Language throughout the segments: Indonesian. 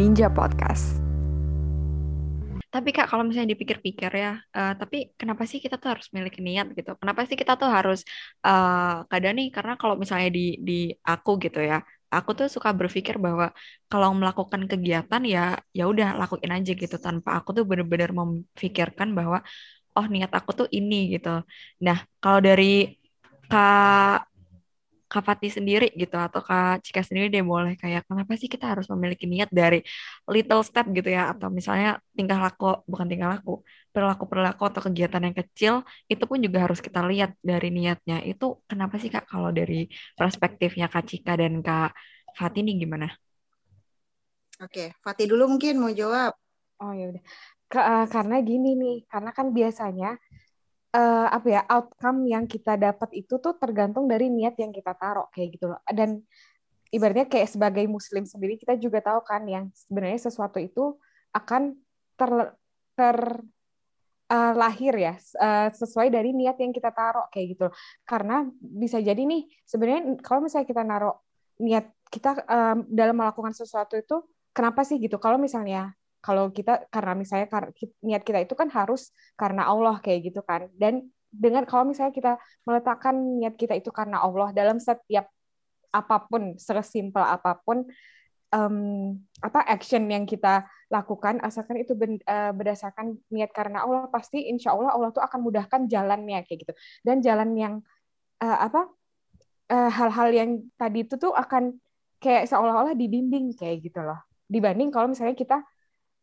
Ninja Podcast. Tapi kak, kalau misalnya dipikir-pikir ya, uh, tapi kenapa sih kita tuh harus memiliki niat gitu? Kenapa sih kita tuh harus uh, kadang nih? Karena kalau misalnya di di aku gitu ya, aku tuh suka berpikir bahwa kalau melakukan kegiatan ya ya udah lakuin aja gitu tanpa aku tuh bener-bener memikirkan bahwa oh niat aku tuh ini gitu. Nah kalau dari kak Kak Fatih sendiri gitu atau Kak Cika sendiri deh boleh kayak kenapa sih kita harus memiliki niat dari little step gitu ya atau misalnya tingkah laku bukan tingkah laku perilaku perilaku atau kegiatan yang kecil itu pun juga harus kita lihat dari niatnya itu kenapa sih Kak kalau dari perspektifnya Kak Cika dan Kak Fatih nih gimana? Oke, Fatih dulu mungkin mau jawab. Oh ya udah. Uh, karena gini nih, karena kan biasanya uh, apa ya outcome yang kita dapat itu tuh tergantung dari niat yang kita taruh kayak gitu loh dan ibaratnya kayak sebagai muslim sendiri kita juga tahu kan yang sebenarnya sesuatu itu akan ter ter uh, lahir ya uh, sesuai dari niat yang kita taruh kayak gitu loh. karena bisa jadi nih sebenarnya kalau misalnya kita naruh niat kita um, dalam melakukan sesuatu itu kenapa sih gitu kalau misalnya kalau kita karena misalnya niat kita itu kan harus karena Allah kayak gitu kan. Dan dengan kalau misalnya kita meletakkan niat kita itu karena Allah dalam setiap apa pun sesimpel apa pun um, apa action yang kita lakukan asalkan itu ben, uh, berdasarkan niat karena Allah pasti insya Allah Allah tuh akan mudahkan jalannya kayak gitu. Dan jalan yang uh, apa uh, hal-hal yang tadi itu tuh akan kayak seolah-olah dibimbing kayak gitu loh. Dibanding kalau misalnya kita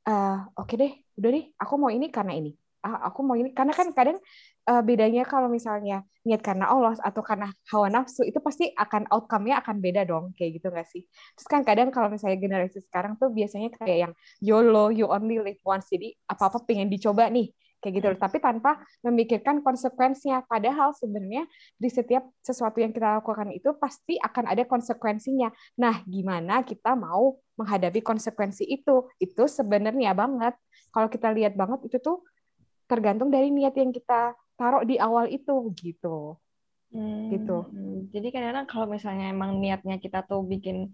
uh, oke okay deh udah deh aku mau ini karena ini. Ah, aku mau ini karena kan kadang uh, bedanya kalau misalnya niat karena Allah atau karena hawa nafsu itu pasti akan outcome-nya akan beda dong kayak gitu gak sih? Terus kan kadang kalau misalnya generasi sekarang tuh biasanya kayak yang YOLO you only live once jadi apa-apa pengen dicoba nih kayak gitu loh. Tapi tanpa memikirkan konsekuensinya. Padahal sebenarnya di setiap sesuatu yang kita lakukan itu pasti akan ada konsekuensinya. Nah, gimana kita mau menghadapi konsekuensi itu? Itu sebenarnya banget. Kalau kita lihat banget itu tuh tergantung dari niat yang kita taruh di awal itu gitu. Hmm, gitu. Jadi kadang-kadang kalau misalnya emang niatnya kita tuh bikin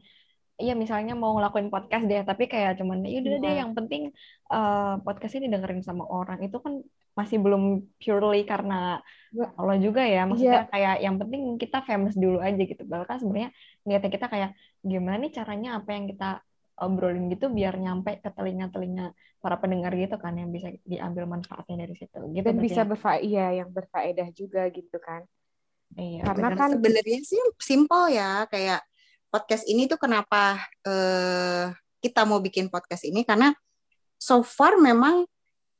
iya misalnya mau ngelakuin podcast deh tapi kayak cuman ya udah deh iya. yang penting uh, podcast ini dengerin sama orang. Itu kan masih belum purely karena Allah juga ya maksudnya yeah. kayak yang penting kita famous dulu aja gitu. Bahkan sebenarnya niatnya kita kayak gimana nih caranya apa yang kita obrolin gitu biar nyampe ke telinga-telinga para pendengar gitu kan yang bisa diambil manfaatnya dari situ. Gitu dan bisa berfaedah iya yang berfaedah juga gitu kan. Iya karena kan sebenarnya sih simple ya kayak podcast ini tuh kenapa uh, kita mau bikin podcast ini karena so far memang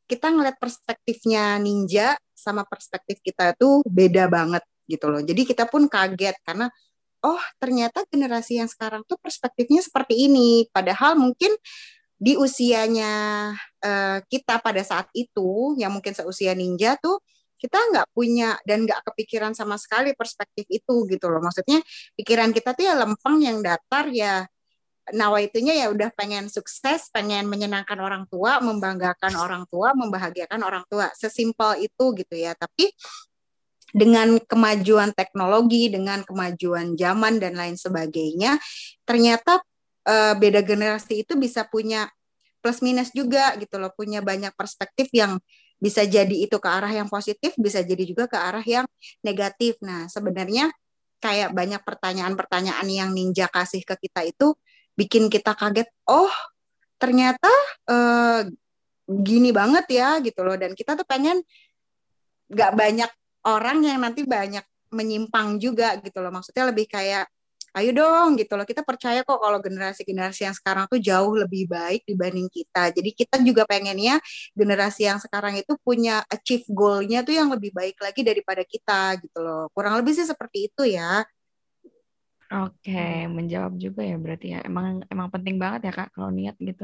kita ngeliat perspektifnya ninja sama perspektif kita tuh beda banget gitu loh. Jadi kita pun kaget karena oh ternyata generasi yang sekarang tuh perspektifnya seperti ini. Padahal mungkin di usianya uh, kita pada saat itu yang mungkin seusia ninja tuh kita nggak punya dan nggak kepikiran sama sekali perspektif itu gitu loh. Maksudnya pikiran kita tuh ya lempeng yang datar ya nawaitunya ya udah pengen sukses pengen menyenangkan orang tua membanggakan orang tua membahagiakan orang tua. Sesimpel itu gitu ya. Tapi dengan kemajuan teknologi dengan kemajuan zaman dan lain sebagainya ternyata uh, beda generasi itu bisa punya plus minus juga gitu loh. Punya banyak perspektif yang bisa jadi itu ke arah yang positif, bisa jadi juga ke arah yang negatif. Nah, sebenarnya kayak banyak pertanyaan-pertanyaan yang ninja kasih ke kita itu bikin kita kaget. Oh, ternyata eh, gini banget ya gitu loh. Dan kita tuh pengen nggak banyak orang yang nanti banyak menyimpang juga gitu loh. Maksudnya lebih kayak ayo dong gitu loh kita percaya kok kalau generasi-generasi yang sekarang tuh jauh lebih baik dibanding kita jadi kita juga pengennya generasi yang sekarang itu punya achieve goalnya tuh yang lebih baik lagi daripada kita gitu loh kurang lebih sih seperti itu ya Oke, menjawab juga ya berarti ya. Emang emang penting banget ya Kak kalau niat gitu.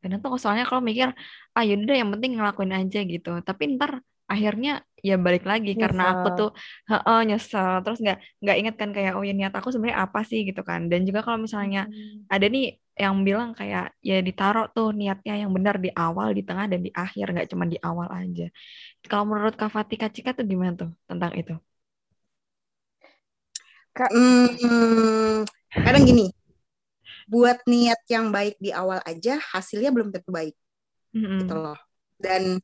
Karena tuh soalnya kalau mikir, ah yaudah yang penting ngelakuin aja gitu. Tapi ntar akhirnya ya balik lagi nyesel. karena aku tuh heeh nyesel terus nggak nggak inget kan kayak oh ya niat aku sebenarnya apa sih gitu kan dan juga kalau misalnya hmm. ada nih yang bilang kayak ya ditaruh tuh niatnya yang benar di awal di tengah dan di akhir nggak cuma di awal aja kalau menurut Kak Fatika Cika tuh gimana tuh tentang itu Kak, hmm, kadang gini buat niat yang baik di awal aja hasilnya belum tentu baik mm-hmm. gitu loh dan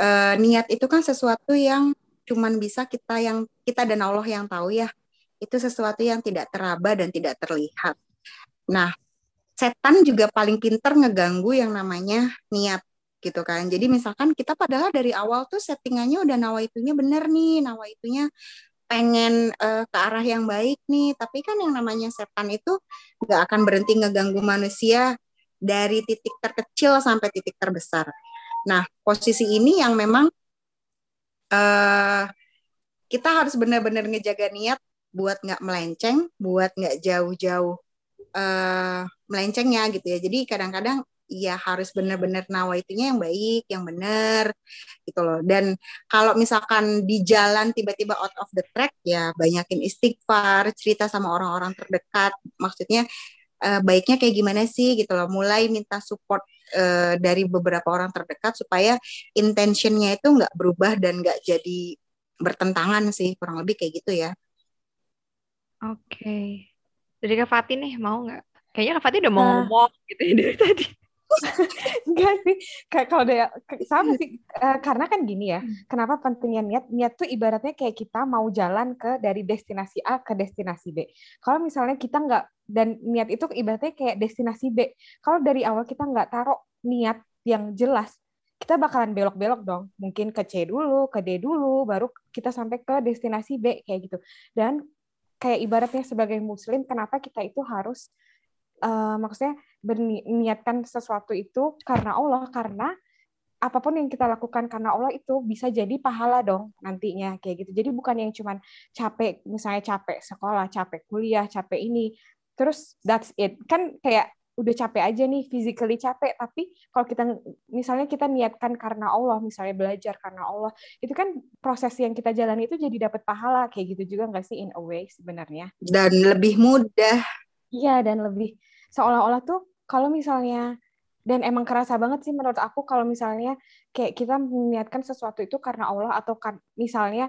uh, niat itu kan sesuatu yang cuman bisa kita yang kita dan Allah yang tahu ya itu sesuatu yang tidak teraba dan tidak terlihat nah setan juga paling pinter ngeganggu yang namanya niat gitu kan. Jadi misalkan kita padahal dari awal tuh settingannya udah nawaitunya bener nih, nawaitunya pengen uh, ke arah yang baik nih, tapi kan yang namanya setan itu nggak akan berhenti ngeganggu manusia dari titik terkecil sampai titik terbesar. Nah, posisi ini yang memang uh, kita harus benar-benar ngejaga niat buat nggak melenceng, buat nggak jauh-jauh uh, melencengnya gitu ya. Jadi kadang-kadang ya harus benar-benar nawaitunya yang baik, yang benar gitu loh. Dan kalau misalkan di jalan tiba-tiba out of the track ya banyakin istighfar, cerita sama orang-orang terdekat. Maksudnya uh, baiknya kayak gimana sih gitu loh. Mulai minta support uh, dari beberapa orang terdekat supaya intentionnya itu nggak berubah dan nggak jadi bertentangan sih kurang lebih kayak gitu ya. Oke. Okay. Jadi Kak Fatih nih mau nggak? Kayaknya Kak Fatih udah mau nah. ngomong gitu ya dari tadi. Enggak sih, kayak kalau dia sama sih uh, karena kan gini ya. Hmm. Kenapa pentingnya niat? Niat tuh ibaratnya kayak kita mau jalan ke dari destinasi A ke destinasi B. Kalau misalnya kita nggak dan niat itu ibaratnya kayak destinasi B. Kalau dari awal kita nggak taruh niat yang jelas, kita bakalan belok-belok dong. Mungkin ke C dulu, ke D dulu, baru kita sampai ke destinasi B kayak gitu. Dan kayak ibaratnya sebagai muslim, kenapa kita itu harus uh, maksudnya berniatkan sesuatu itu karena Allah karena apa pun yang kita lakukan karena Allah itu bisa jadi pahala dong nantinya kayak gitu. Jadi bukan yang cuman capek misalnya capek sekolah, capek kuliah, capek ini terus that's it. Kan kayak udah capek aja nih physically capek tapi kalau kita misalnya kita niatkan karena Allah misalnya belajar karena Allah itu kan proses yang kita jalani itu jadi dapat pahala kayak gitu juga nggak sih in a way sebenarnya dan lebih mudah iya dan lebih seolah-olah tuh kalau misalnya dan emang kerasa banget sih menurut aku kalau misalnya kayak kita meniatkan sesuatu itu karena Allah atau kan misalnya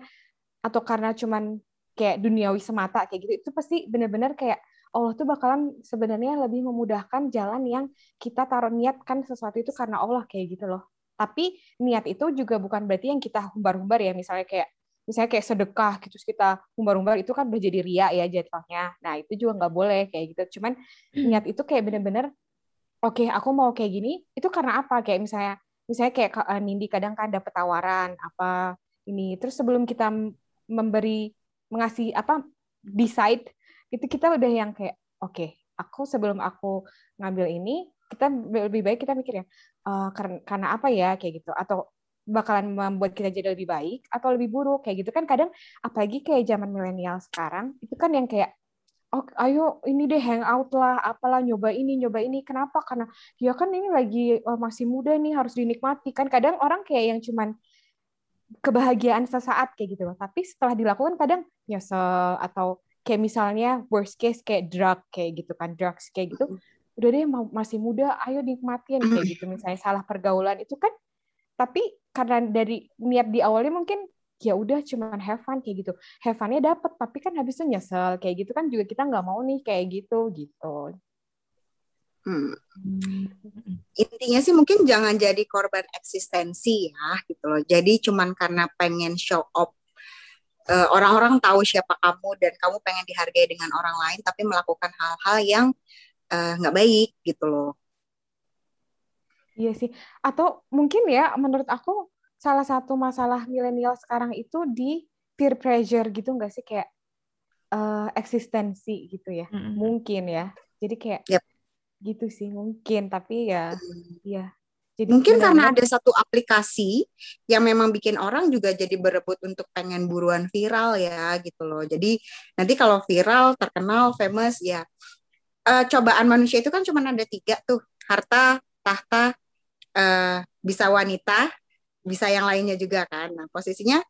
atau karena cuman kayak duniawi semata kayak gitu itu pasti benar-benar kayak Allah tuh bakalan sebenarnya lebih memudahkan jalan yang kita taruh niatkan sesuatu itu karena Allah kayak gitu loh. Tapi niat itu juga bukan berarti yang kita humbar-humbar ya misalnya kayak misalnya kayak sedekah gitu kita umbar-umbar itu kan udah jadi ria ya jatuhnya. Nah itu juga nggak boleh kayak gitu. Cuman hmm. niat itu kayak bener-bener oke okay, aku mau kayak gini itu karena apa? Kayak misalnya misalnya kayak uh, Nindi kadang kan dapat tawaran apa ini terus sebelum kita memberi mengasih apa decide itu kita udah yang kayak oke okay, aku sebelum aku ngambil ini kita lebih baik kita mikir ya uh, karena karena apa ya? Kayak gitu. Atau bakalan membuat kita jadi lebih baik atau lebih buruk kayak gitu kan. Kadang apalagi kayak zaman milenial sekarang itu kan yang kayak oh ayo ini deh hangout lah apalah nyoba ini nyoba ini. Kenapa? Karena ya kan ini lagi oh, masih muda nih harus dinikmati kan. Kadang orang kayak yang cuman kebahagiaan sesaat kayak gitu loh. Tapi setelah dilakukan kadang nyesel atau kayak misalnya worst case kayak drug kayak gitu kan drugs kayak gitu. Udah deh masih muda ayo nikmatin. Kayak gitu misalnya salah pergaulan itu kan tapi karena dari niat di awalnya mungkin ya udah cuman have fun kayak gitu have funnya dapet tapi kan habisnya nyesel kayak gitu kan juga kita nggak mau nih kayak gitu gitu Hmm. Intinya sih mungkin jangan jadi korban eksistensi ya gitu loh. Jadi cuman karena pengen show up uh, orang-orang tahu siapa kamu dan kamu pengen dihargai dengan orang lain tapi melakukan hal-hal yang eh, nggak uh, baik gitu loh. Iya sih. Atau mungkin ya menurut aku salah satu masalah milenial sekarang itu di peer pressure gitu nggak sih kayak uh, eksistensi gitu ya. Mm-hmm. Mungkin ya. Jadi kayak yep. gitu sih mungkin tapi ya mm. ya. Jadi mungkin karena ada satu aplikasi yang memang bikin orang juga jadi berebut untuk pengen buruan viral ya gitu loh. Jadi nanti kalau viral, terkenal, famous ya uh, cobaan manusia itu kan cuma ada tiga tuh harta, tahta, uh, bisa wanita, bisa yang lainnya juga kan. Nah, posisinya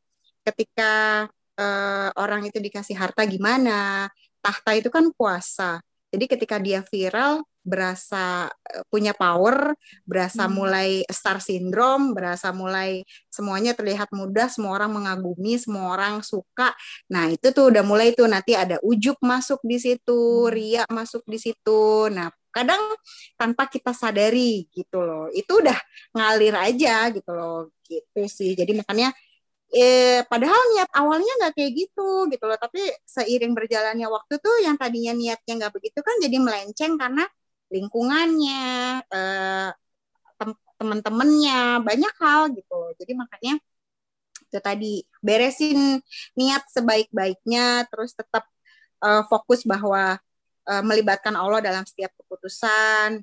ketika uh, orang itu dikasih harta gimana, tahta itu kan puasa. Jadi ketika dia viral, berasa eh, punya power, berasa hmm. mulai star syndrome, berasa mulai semuanya terlihat mudah, semua orang mengagumi, semua orang suka. Nah, itu tuh udah mulai tuh nanti ada ujuk masuk di situ, hmm. ria masuk di situ. Nah, kadang tanpa kita sadari gitu loh. Itu udah ngalir aja gitu loh gitu sih. Jadi makanya eh, padahal niat awalnya nggak kayak gitu gitu loh. Tapi seiring berjalannya waktu tuh yang tadinya niatnya nggak begitu kan jadi melenceng karena lingkungannya eh, teman-temannya banyak hal gitu loh. Jadi makanya itu tadi beresin niat sebaik-baiknya terus tetap uh, fokus bahwa uh, melibatkan Allah dalam setiap keputusan